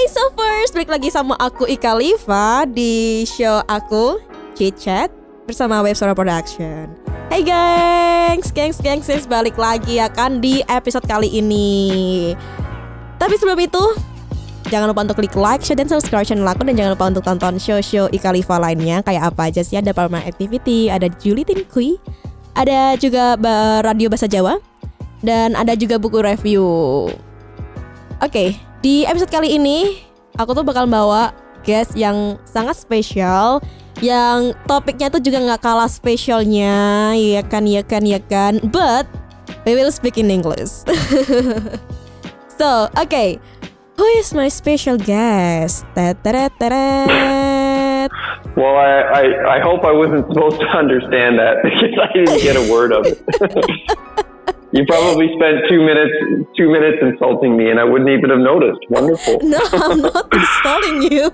Okay, so first balik lagi sama aku Ika Liva di show aku Chit Chat bersama Web Suara Production. Hey gengs, gengs, gengs, gengs, balik lagi ya kan di episode kali ini. Tapi sebelum itu, jangan lupa untuk klik like, share, dan subscribe channel aku dan jangan lupa untuk tonton show-show Ika Liva lainnya kayak apa aja sih ada Parma Activity, ada Julie Kui, ada juga Radio Bahasa Jawa, dan ada juga buku review. Oke, di episode kali ini aku tuh bakal bawa guest yang sangat spesial yang topiknya tuh juga nggak kalah spesialnya ya kan ya kan ya kan but we will speak in English. So okay. Who is my special guest? Well I, I I hope I wasn't supposed to understand that because I didn't get a word of it You probably spent two minutes two minutes insulting me, and I wouldn't even have noticed. Wonderful. No, I'm not insulting you.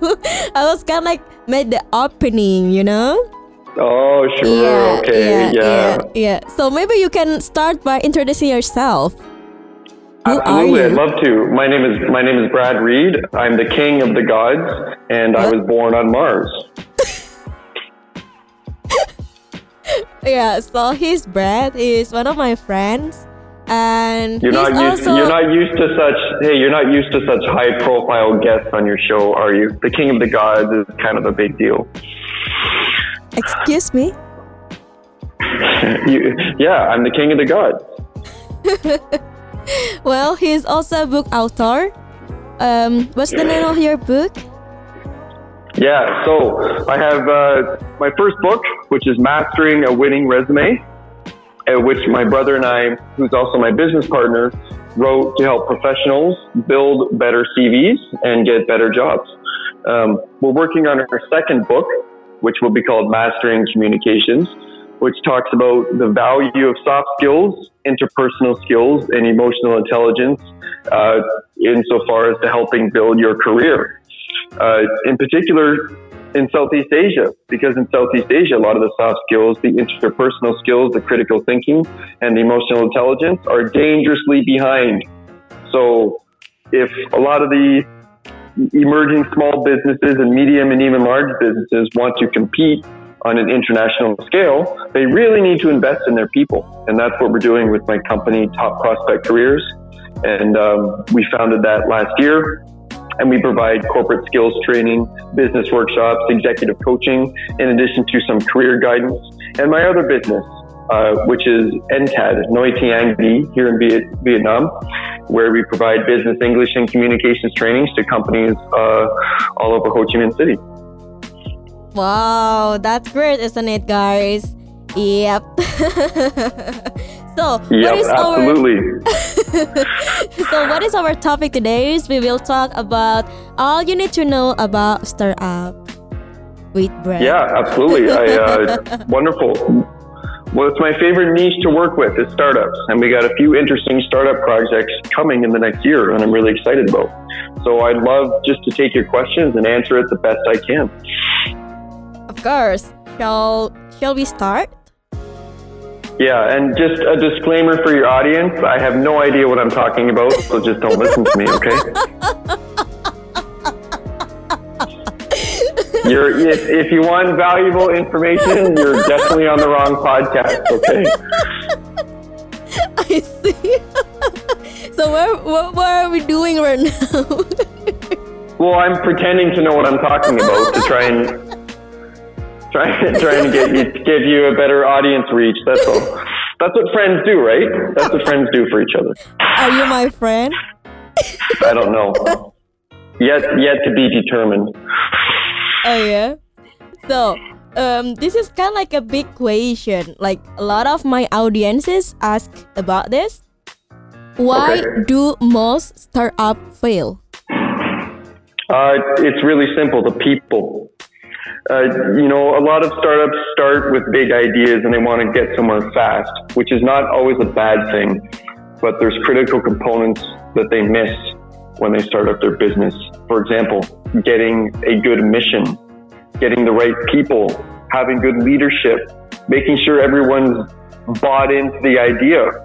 I was kind of like made the opening, you know. Oh, sure. Yeah, okay. Yeah, yeah. Yeah. So maybe you can start by introducing yourself. Who Absolutely, I'd love to. My name is my name is Brad Reed. I'm the king of the gods, and what? I was born on Mars. Yeah, so his Brad. is one of my friends and you're not used also, you're not used to such hey you're not used to such high profile guests on your show are you? The king of the gods is kind of a big deal. Excuse me? You, yeah i'm the king of the gods. Well he's also a book author. Um, what's the name of your book yeah so i have uh, my first book which is mastering a winning resume at which my brother and I, who's also my business partner, wrote to help professionals build better CVs and get better jobs. Um, we're working on our second book, which will be called Mastering Communications, which talks about the value of soft skills, interpersonal skills, and emotional intelligence uh, insofar as to helping build your career. Uh, in particular, in Southeast Asia because in Southeast Asia, a lot of the soft skills, the interpersonal skills, the critical thinking, and the emotional intelligence are dangerously behind. So, if a lot of the emerging small businesses and medium and even large businesses want to compete on an international scale, they really need to invest in their people. And that's what we're doing with my company, Top Prospect Careers. And um, we founded that last year and we provide corporate skills training, business workshops, executive coaching, in addition to some career guidance. And my other business, uh, which is NTAD, Noi Tiang Di, here in Viet- Vietnam, where we provide business English and communications trainings to companies uh, all over Ho Chi Minh City. Wow, that's great, isn't it, guys? Yep. so, yep, what is absolutely. Our so, what is our topic today? Is we will talk about all you need to know about startup with Brad. Yeah, absolutely. I, uh, wonderful. Well, it's my favorite niche to work with is startups, and we got a few interesting startup projects coming in the next year, and I'm really excited about. So I'd love just to take your questions and answer it the best I can. Of course. Shall Shall we start? Yeah, and just a disclaimer for your audience I have no idea what I'm talking about, so just don't listen to me, okay? You're, if, if you want valuable information, you're definitely on the wrong podcast, okay? I see. so, what, what, what are we doing right now? well, I'm pretending to know what I'm talking about to try and trying trying to get you give you a better audience reach. That's all. That's what friends do, right? That's what friends do for each other. Are you my friend? I don't know. Yet yet to be determined. Oh yeah. So um, this is kind of like a big question. Like a lot of my audiences ask about this. Why okay. do most startup fail? Uh, it's really simple. The people uh, you know, a lot of startups start with big ideas and they want to get somewhere fast, which is not always a bad thing. But there's critical components that they miss when they start up their business. For example, getting a good mission, getting the right people, having good leadership, making sure everyone's bought into the idea.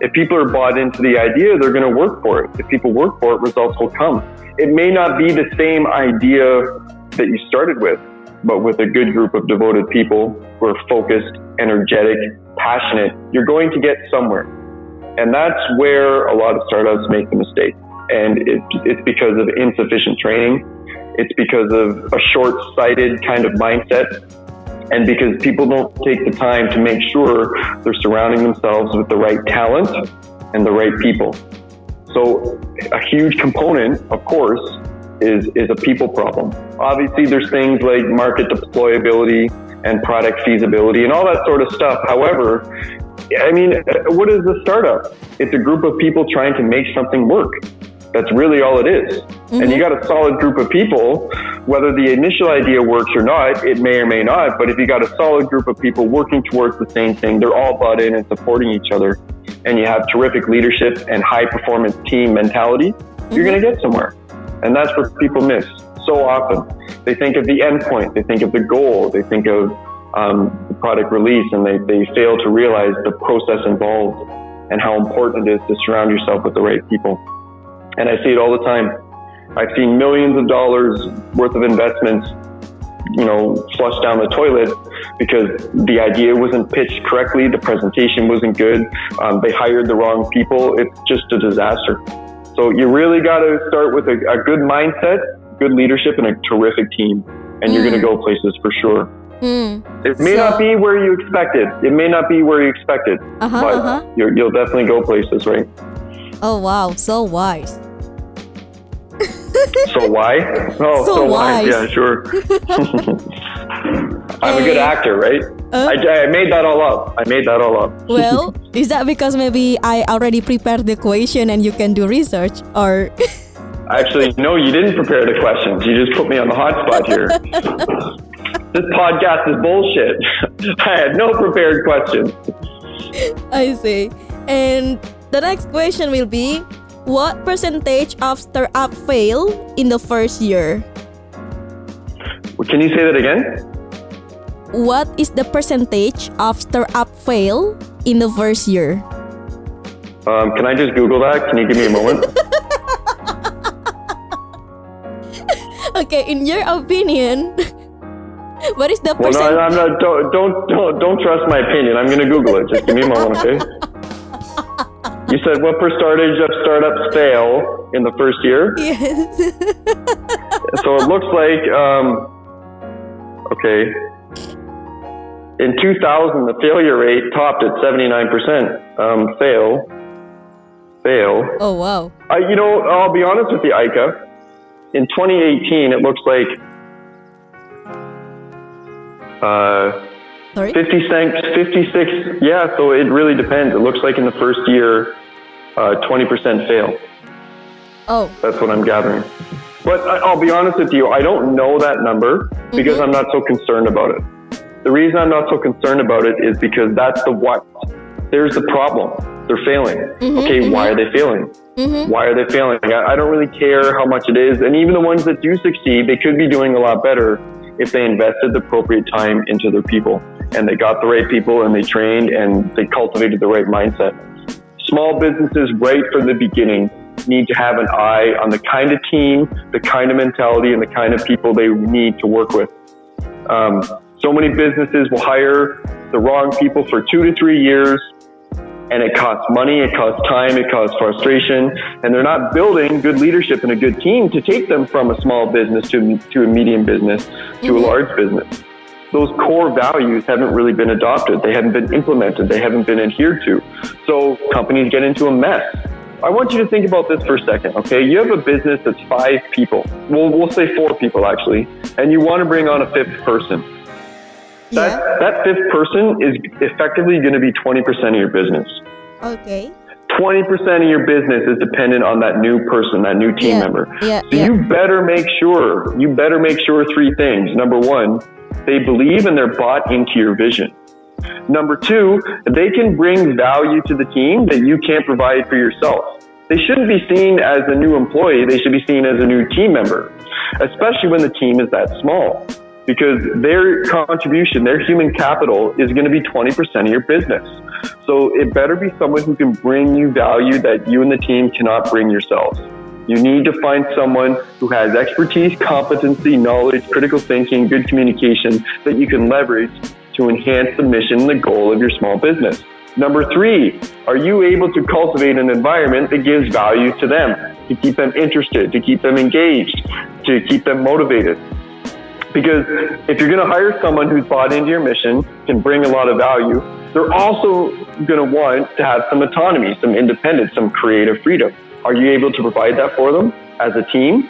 If people are bought into the idea, they're going to work for it. If people work for it, results will come. It may not be the same idea that you started with, but with a good group of devoted people who are focused, energetic, passionate, you're going to get somewhere. And that's where a lot of startups make the mistake. And it, it's because of insufficient training. It's because of a short sighted kind of mindset. And because people don't take the time to make sure they're surrounding themselves with the right talent and the right people. So, a huge component, of course, is, is a people problem. Obviously, there's things like market deployability and product feasibility and all that sort of stuff. However, I mean, what is a startup? It's a group of people trying to make something work. That's really all it is. Mm-hmm. And you got a solid group of people, whether the initial idea works or not, it may or may not, but if you got a solid group of people working towards the same thing, they're all bought in and supporting each other, and you have terrific leadership and high performance team mentality, mm-hmm. you're going to get somewhere. And that's what people miss so often. They think of the end point, they think of the goal, they think of um, the product release, and they, they fail to realize the process involved and how important it is to surround yourself with the right people. And I see it all the time. I've seen millions of dollars worth of investments, you know, flushed down the toilet because the idea wasn't pitched correctly, the presentation wasn't good, um, they hired the wrong people. It's just a disaster. So you really got to start with a, a, good mindset, good leadership, and a terrific team, and mm. you're going to go places for sure. Mm. It may so, not be where you expected. It may not be where you expected, uh-huh, but uh-huh. you'll definitely go places, right? Oh wow, so wise. so why? Oh, so, so wise. wise. Yeah, sure. I'm a good actor, right? Uh, I, I made that all up. I made that all up. well, is that because maybe I already prepared the question and you can do research, or? Actually, no, you didn't prepare the questions. You just put me on the hot spot here. this podcast is bullshit. I had no prepared questions. I see. And the next question will be what percentage of startup fail in the first year? Can you say that again? What is the percentage of startup fail in the first year? Um, can I just Google that? Can you give me a moment? okay, in your opinion, what is the well, percent? no, I'm not. Don't, don't don't don't trust my opinion. I'm gonna Google it. Just give me a moment, okay? You said what percentage of startups fail in the first year? Yes. so it looks like, um, okay, in 2000, the failure rate topped at 79%. Um, fail. Fail. Oh, wow. Uh, you know, I'll be honest with you, Aika. In 2018, it looks like uh, Sorry? 56, 56, yeah, so it really depends. It looks like in the first year, uh, 20% fail. Oh. That's what I'm gathering. But I'll be honest with you, I don't know that number because mm-hmm. I'm not so concerned about it. The reason I'm not so concerned about it is because that's the what. There's the problem. They're failing. Mm-hmm, okay, mm-hmm. why are they failing? Mm-hmm. Why are they failing? I, I don't really care how much it is. And even the ones that do succeed, they could be doing a lot better if they invested the appropriate time into their people and they got the right people and they trained and they cultivated the right mindset. Small businesses, right from the beginning, need to have an eye on the kind of team, the kind of mentality, and the kind of people they need to work with. Um, so many businesses will hire the wrong people for two to three years, and it costs money, it costs time, it costs frustration, and they're not building good leadership and a good team to take them from a small business to, to a medium business to mm-hmm. a large business. Those core values haven't really been adopted, they haven't been implemented, they haven't been adhered to. So companies get into a mess. I want you to think about this for a second, okay? You have a business that's five people. Well, we'll say four people actually, and you want to bring on a fifth person yeah. that fifth person is effectively going to be 20% of your business. Okay. 20% of your business is dependent on that new person, that new team yeah. member. Yeah. So yeah. you better make sure, you better make sure three things. Number one, they believe and they're bought into your vision. Number two, they can bring value to the team that you can't provide for yourself. They shouldn't be seen as a new employee. They should be seen as a new team member, especially when the team is that small because their contribution, their human capital is going to be 20% of your business. So it better be someone who can bring you value that you and the team cannot bring yourselves. You need to find someone who has expertise, competency, knowledge, critical thinking, good communication that you can leverage to enhance the mission and the goal of your small business. Number three, are you able to cultivate an environment that gives value to them, to keep them interested, to keep them engaged, to keep them motivated? Because if you're going to hire someone who's bought into your mission, can bring a lot of value, they're also going to want to have some autonomy, some independence, some creative freedom. Are you able to provide that for them as a team?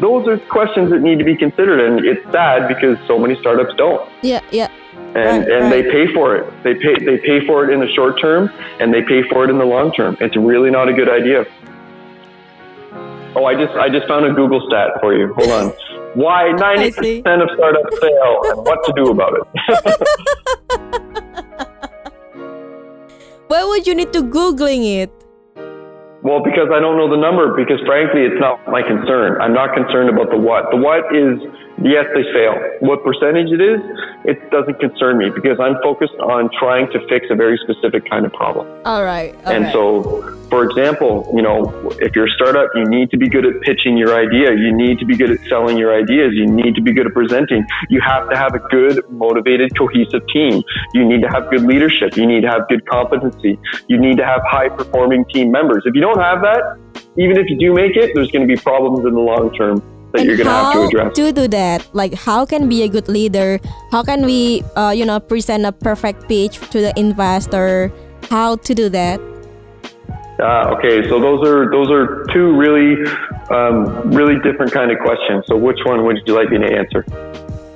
Those are questions that need to be considered, and it's sad because so many startups don't. Yeah, yeah. And Right, and they pay for it. They pay they pay for it in the short term, and they pay for it in the long term. It's really not a good idea. Oh, I just I just found a Google stat for you. Hold on. Why 90% of startups fail, and what to do about it? Why would you need to googling it? Well, because I don't know the number, because frankly, it's not my concern. I'm not concerned about the what. The what is, yes, they fail. What percentage it is, it doesn't concern me because I'm focused on trying to fix a very specific kind of problem. All right. all and right. so, for example, you know, if you're a startup, you need to be good at pitching your idea. You need to be good at selling your ideas. You need to be good at presenting. You have to have a good, motivated, cohesive team. You need to have good leadership. You need to have good competency. You need to have high performing team members. If you don't have that, even if you do make it, there's going to be problems in the long term that and you're going to have to how address. to do that? Like, how can be a good leader? How can we, uh, you know, present a perfect pitch to the investor? How to do that? Ah, okay. So those are those are two really, um, really different kind of questions. So which one would you like me to answer?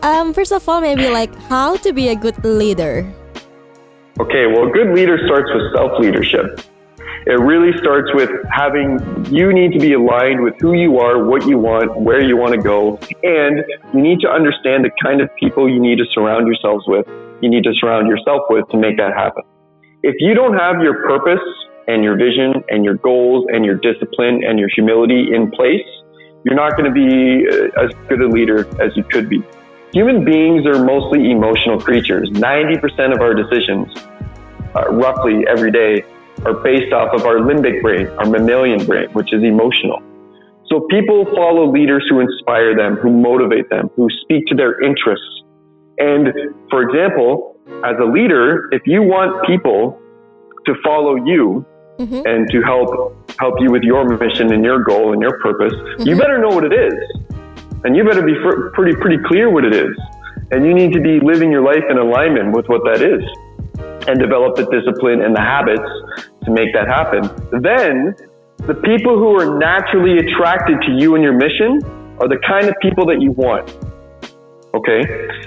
Um, first of all, maybe like how to be a good leader. Okay, well, a good leader starts with self leadership. It really starts with having, you need to be aligned with who you are, what you want, where you want to go, and you need to understand the kind of people you need to surround yourselves with, you need to surround yourself with to make that happen. If you don't have your purpose and your vision and your goals and your discipline and your humility in place, you're not going to be uh, as good a leader as you could be. Human beings are mostly emotional creatures. 90% of our decisions, uh, roughly every day, are based off of our limbic brain, our mammalian brain, which is emotional. So people follow leaders who inspire them, who motivate them, who speak to their interests. And for example, as a leader, if you want people to follow you Mhm. and to help help you with your mission and your goal and your purpose, you Mhm. better know what it is, and you better be fr- pretty pretty clear what it is, and you need to be living your life in alignment with what that is, and develop the discipline and the habits to make that happen. Then, the people who are naturally attracted to you and your mission are the kind of people that you want. Okay,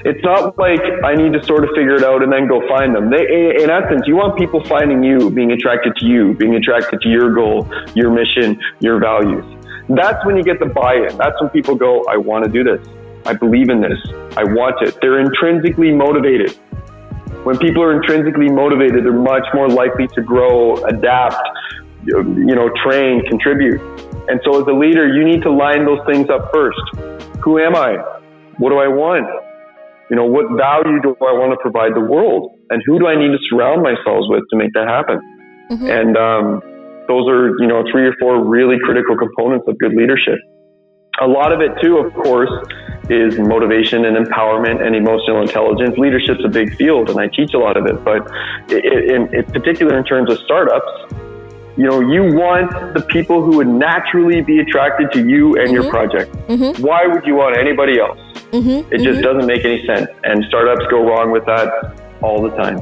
it's not like I need to sort of figure it out and then go find them. They, in essence, you want people finding you, being attracted to you, being attracted to your goal, your mission, your values. That's when you get the buy-in. That's when people go, "I want to do this. I believe in this. I want it." They're intrinsically motivated. When people are intrinsically motivated, they're much more likely to grow, adapt, you know, train, contribute. And so, as a leader, you need to line those things up first. Who am I? What do I want? You know, what value do I want to provide the world? And who do I need to surround myself with to make that happen? Mhm. And um, those are, you know, three or four really critical components of good leadership. A lot of it, too, of course, is motivation and empowerment and emotional intelligence. Leadership's a big field, and I teach a lot of it. But in, in particular, in terms of startups, you know, you want the people who would naturally be attracted to you and your Mhm. project. Mhm. Why would you want anybody else? Mhm. It just Mhm. doesn't make any sense. And startups go wrong with that all the time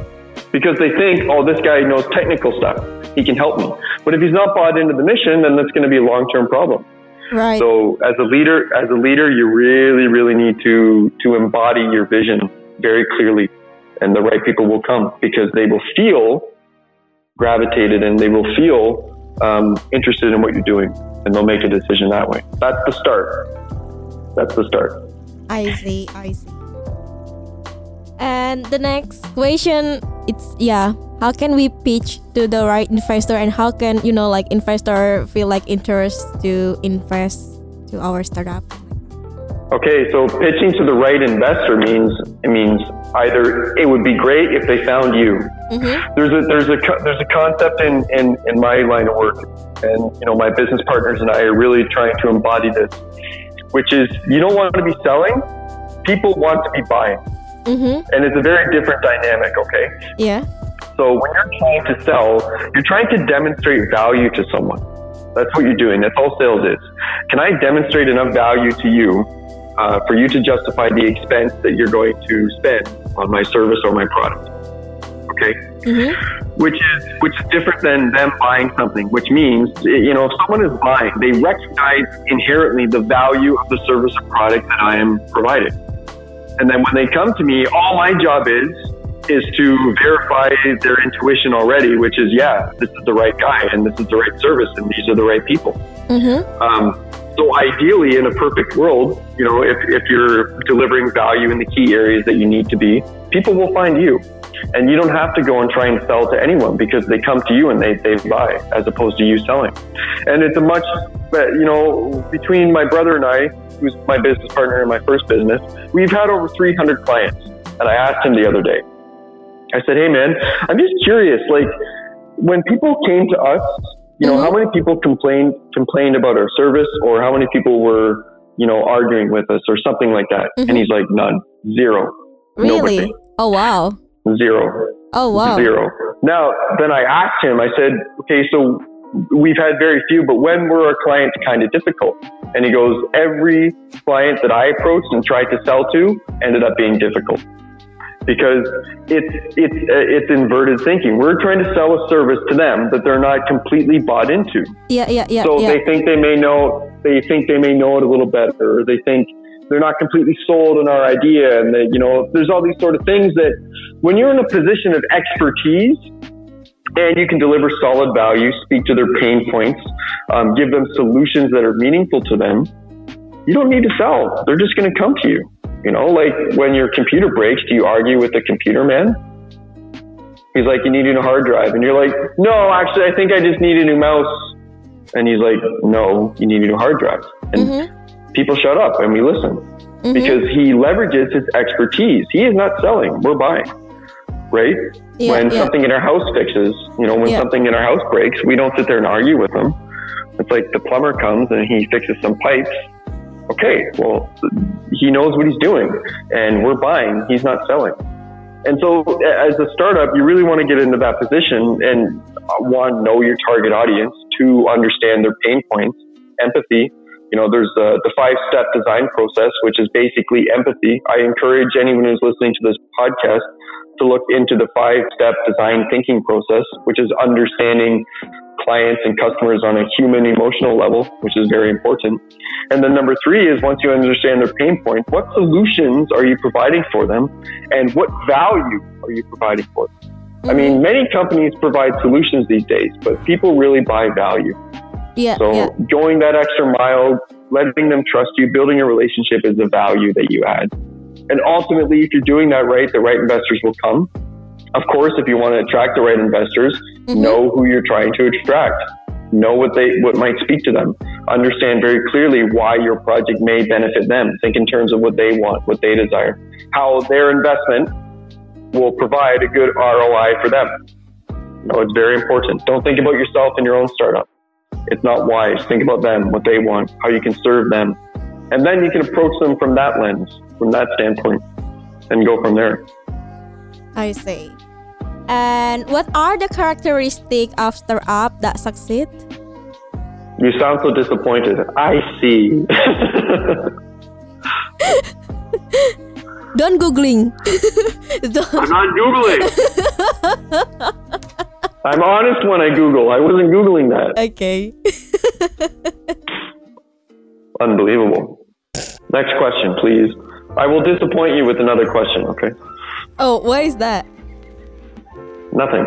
because they think, oh, this guy knows technical stuff. He can help me. But if he's not bought into the mission, then that's going to be a long-term problem. right. So as a leader, as a leader, you really, really need to to embody your vision very clearly, and the right people will come because they will feel gravitated and they will feel um, interested in what you're doing, and they'll make a decision that way. That's the start. That's the start. I see, I see. And the next question, it's yeah, how can we pitch to the right investor and how can you know like investor feel like interest to invest to our startup? Okay, so pitching to the right investor means it means Either it would be great if they found you. Mm-hmm. There's a there's a there's a concept in, in in my line of work, and you know my business partners and I are really trying to embody this, which is you don't want to be selling, people want to be buying, Mm-hmm. and it's a very different dynamic. Okay, Yeah. so when you're trying to sell, you're trying to demonstrate value to someone. That's what you're doing. That's all sales is. Can I demonstrate enough value to you uh, for you to justify the expense that you're going to spend on my service or my product? Okay, Mm-hmm. which is which is different than them buying something. Which means you know if someone is buying, they recognize inherently the value of the service or product that I am providing. And then when they come to me, all my job is is to verify their intuition already, which is yeah, this is the right guy and this is the right service and these are the right people. Mm-hmm. Um, so ideally, in a perfect world, you know, if, if you're delivering value in the key areas that you need to be, people will find you. And you don't have to go and try and sell to anyone because they come to you and they, they buy as opposed to you selling. And it's a much, but you know, between my brother and I, who's my business partner in my first business, we've had over 300 clients. And I asked him the other day, I said, hey man, I'm just curious, like when people came to us, you know, Mhm. how many people complained complained about our service or how many people were, you know, arguing with us or something like that? Mhm. And he's like, none, zero, Really? Nobody. Oh wow. zero, Oh wow. zero. Now, then I asked him, I said, okay, so we've had very few, but when were our clients kind of difficult? And he goes, every client that I approached and tried to sell to ended up being difficult. Because it's it's uh, it's inverted thinking. We're trying to sell a service to them that they're not completely bought into. Yeah, yeah, yeah, So yeah. they think they may know they think they may know it a little better, or they think they're not completely sold on our idea, and that you know there's all these sort of things that when you're in a position of expertise and you can deliver solid value, speak to their pain points, um, give them solutions that are meaningful to them, you don't need to sell. They're just going to come to you. You know, like when your computer breaks, do you argue with the computer man? He's like, you need a new hard drive. And you're like, no, actually, I think I just need a new mouse. And he's like, no, you need a new hard drive. And Mhm. people shut up and we listen Mhm. because he leverages his expertise. He is not selling, we're buying, right? yeah, when yeah. something in our house fixes, you know, when Yeah. something in our house breaks, we don't sit there and argue with him. It's like the plumber comes and he fixes some pipes. Okay, well, he knows what he's doing and we're buying, he's not selling. And so, as a startup, you really want to get into that position and uh, one, know your target audience, two, understand their pain points, empathy. You know, there's the, the five step design process, which is basically empathy. I encourage anyone who's listening to this podcast to look into the five step design thinking process, which is understanding clients and customers on a human emotional level, which is very important. And then number three is once you understand their pain points, what solutions are you providing for them and what value are you providing for them? I mean, mm-hmm. many companies provide solutions these days, but people really buy value. yeah, So yeah. going that extra mile, letting them trust you, building a relationship is the value that you add. And ultimately, if you're doing that right, the right investors will come. Of course, if you want to attract the right investors, Mhm. know who you're trying to attract. Know what they what might speak to them. Understand very clearly why your project may benefit them. Think in terms of what they want, what they desire, how their investment will provide a good ROI for them. You know, it's very important. Don't think about yourself and your own startup. It's not wise. Think about them, what they want, how you can serve them. And then you can approach them from that lens, from that standpoint, and go from there. I see. And what are the characteristics of startup that succeed? You sound so disappointed. I see. Don't googling. Don't. I'm not Googling. I'm honest when I Google. I wasn't Googling that. Okay. Unbelievable. Next question, please. I will disappoint you with another question, okay? Oh, why is that? Nothing.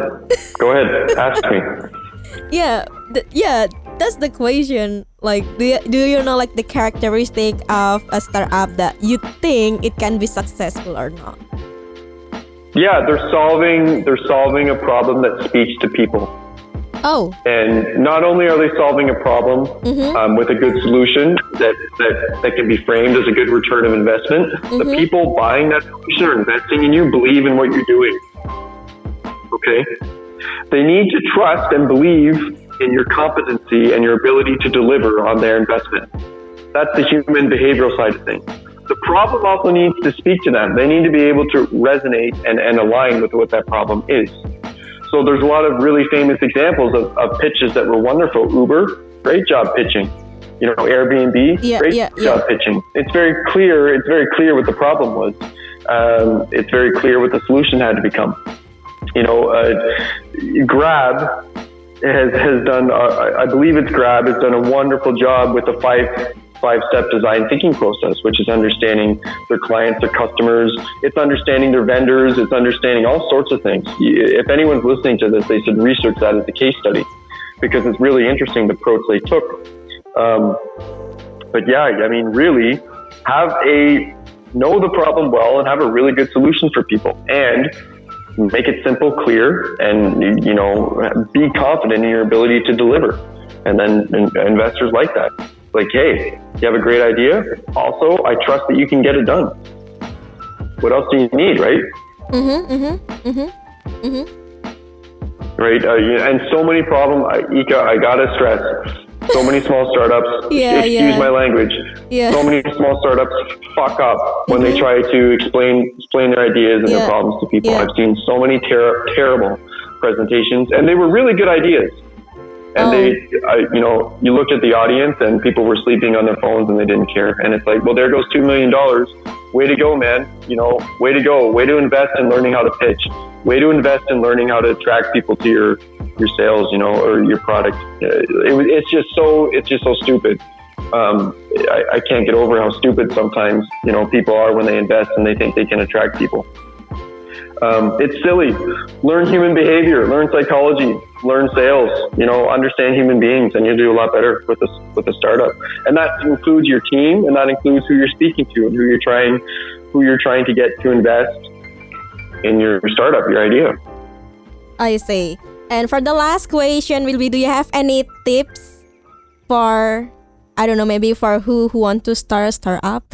Go ahead. Ask me. Yeah, th- yeah, that's the question. Like, do you, do you know like the characteristic of a startup that you think it can be successful or not? Yeah, they're solving they're solving a problem that speaks to people. Oh. And not only are they solving a problem Mm-hmm. um, with a good solution that, that, that can be framed as a good return of investment, Mm-hmm. the people buying that solution are investing in you, believe in what you're doing. Okay? They need to trust and believe in your competency and your ability to deliver on their investment. That's the human behavioral side of things. The problem also needs to speak to them. They need to be able to resonate and, and align with what that problem is. So there's a lot of really famous examples of, of pitches that were wonderful. Uber, great job pitching. You know, Airbnb, Yeah, great yeah, job pitching. It's very clear. It's very clear what the problem was. Um, it's very clear what the solution had to become. You know, uh, Grab has has done. Uh, I believe it's Grab has done a wonderful job with the five five step design thinking process, which is understanding their clients, their customers. It's understanding their vendors. It's understanding all sorts of things. If anyone's listening to this, they should research that as a case study because it's really interesting the approach they took. Um, but yeah, I mean, really have a know the problem well and have a really good solution for people and make it simple, clear, and you know, be confident in your ability to deliver. And then investors like that. Like, hey, you have a great idea. Also, I trust that you can get it done. What else do you need, right? Mm-hmm. Mm-hmm. Mm-hmm. Right? Uh, and so many problem, I- Ika, I gotta stress. So many small startups. Yeah, excuse yeah. my language. Yeah. So many small startups fuck up when they try to explain explain their ideas and Yeah. their problems to people. Yeah. I've seen so many ter- terrible presentations, and they were really good ideas. And Oh. they, I, you know, you looked at the audience, and people were sleeping on their phones, and they didn't care. And it's like, well, there goes two million dollars. Way to go, man! You know, way to go. Way to invest in learning how to pitch. Way to invest in learning how to attract people to your your sales, you know, or your product. Uh, It, it's just so it's just so stupid. Um, I, I can't get over how stupid sometimes you know people are when they invest and they think they can attract people. Um, it's silly. Learn human behavior, learn psychology, learn sales. You know, understand human beings, and you'll do a lot better with a with a startup. And that includes your team, and that includes who you're speaking to and who you're trying who you're trying to get to invest in your startup, your idea. I see. And for the last question will be do you have any tips for I don't know, maybe for who who want to start a startup?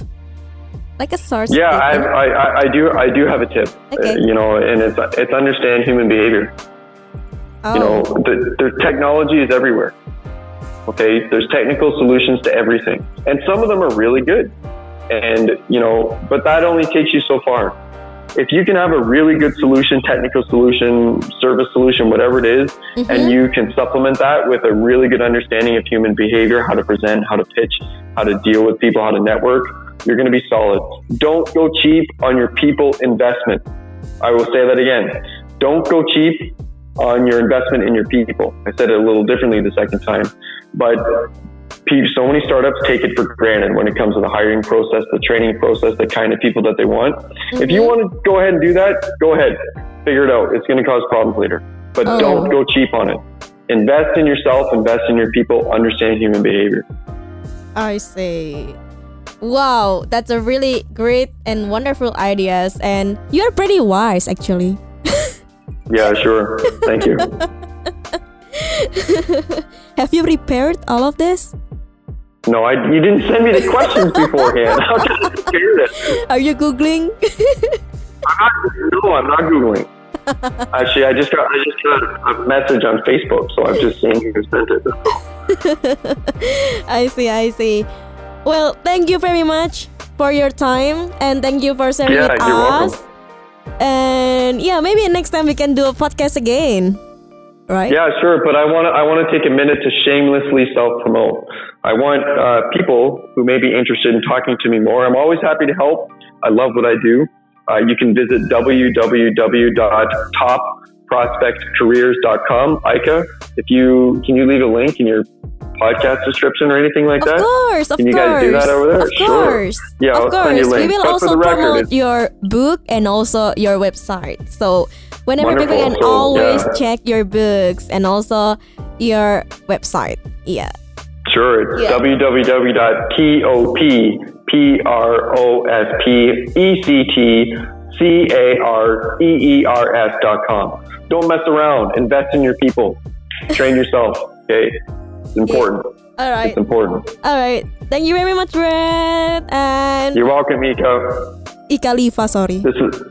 Like a source. Yeah, I? I, I, I do. I do have a tip. Okay. Uh, you know, and it's it's understand human behavior. oh. You know, the, the technology is everywhere. Okay, there's technical solutions to everything, and some of them are really good. And you know, but that only takes you so far. If you can have a really good solution, technical solution, service solution, whatever it is, Mm-hmm. and you can supplement that with a really good understanding of human behavior, how to present, how to pitch, how to deal with people, how to network, you're going to be solid. Don't go cheap on your people investment. I will say that again. Don't go cheap on your investment in your people. I said it a little differently the second time, but so many startups take it for granted when it comes to the hiring process, the training process, the kind of people that they want. If you mm-hmm. want to go ahead and do that, go ahead. Figure it out. It's going to cause problems later. But Oh. don't go cheap on it. Invest in yourself, invest in your people, understand human behavior. I see. Wow, that's a really great and wonderful ideas and you're pretty wise actually. Yeah, sure. Thank you. Have you prepared all of this? No, I, you didn't send me the questions beforehand. How I prepare this? Are you googling? I'm not, no, I'm not googling. Actually, I just got I just got a message on Facebook, so I'm just seeing who sent it. I see, I see. Well, thank you very much for your time and thank you for sharing Yeah, with you're welcome. us. And yeah, maybe next time we can do a podcast again. Right? Yeah, sure, but I want to I want to take a minute to shamelessly self promote. I want uh, people who may be interested in talking to me more. I'm always happy to help. I love what I do. Uh, you can visit www.topprospectcareers.com. Ika, if you can you leave a link in your podcast description or anything like Of that? Of course, of Can you course. guys do that over there? Of Sure. course. Yeah, I'll of send you course. We will But also promote your book and also your website. So whenever people can So, always yeah. check your books and also your website. Yeah. Sure, it's Yeah. www.topprospectcareers.com. Don't mess around. Invest in your people. Train yourself. Okay, it's important. All right. It's important. All right. Thank you very much, Brad. And You're welcome, Ika. Ika Liva, sorry. This is.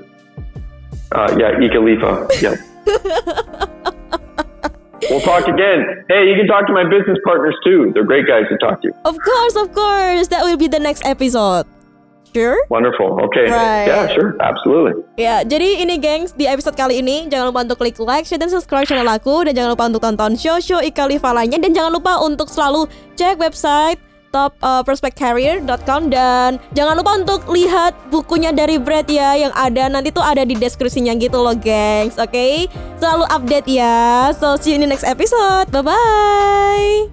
Uh, yeah, Ika Lifa. Yeah. we'll talk again. Hey, you can talk to my business partners too. They're great guys to talk to. Of course, of course. That will be the next episode. Sure? Wonderful. Okay. Right. Yeah, sure. Absolutely. Ya, jadi ini gengs di episode kali ini jangan lupa untuk klik like, share dan subscribe channel aku dan jangan lupa untuk tonton show-show Ika Liva lainnya dan jangan lupa untuk selalu cek website top uh, prospectcarrier.com dan jangan lupa untuk lihat bukunya dari Brad ya yang ada nanti tuh ada di deskripsinya gitu loh gengs oke selalu update ya so see you in the next episode bye bye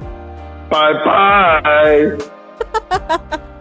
Bye bye.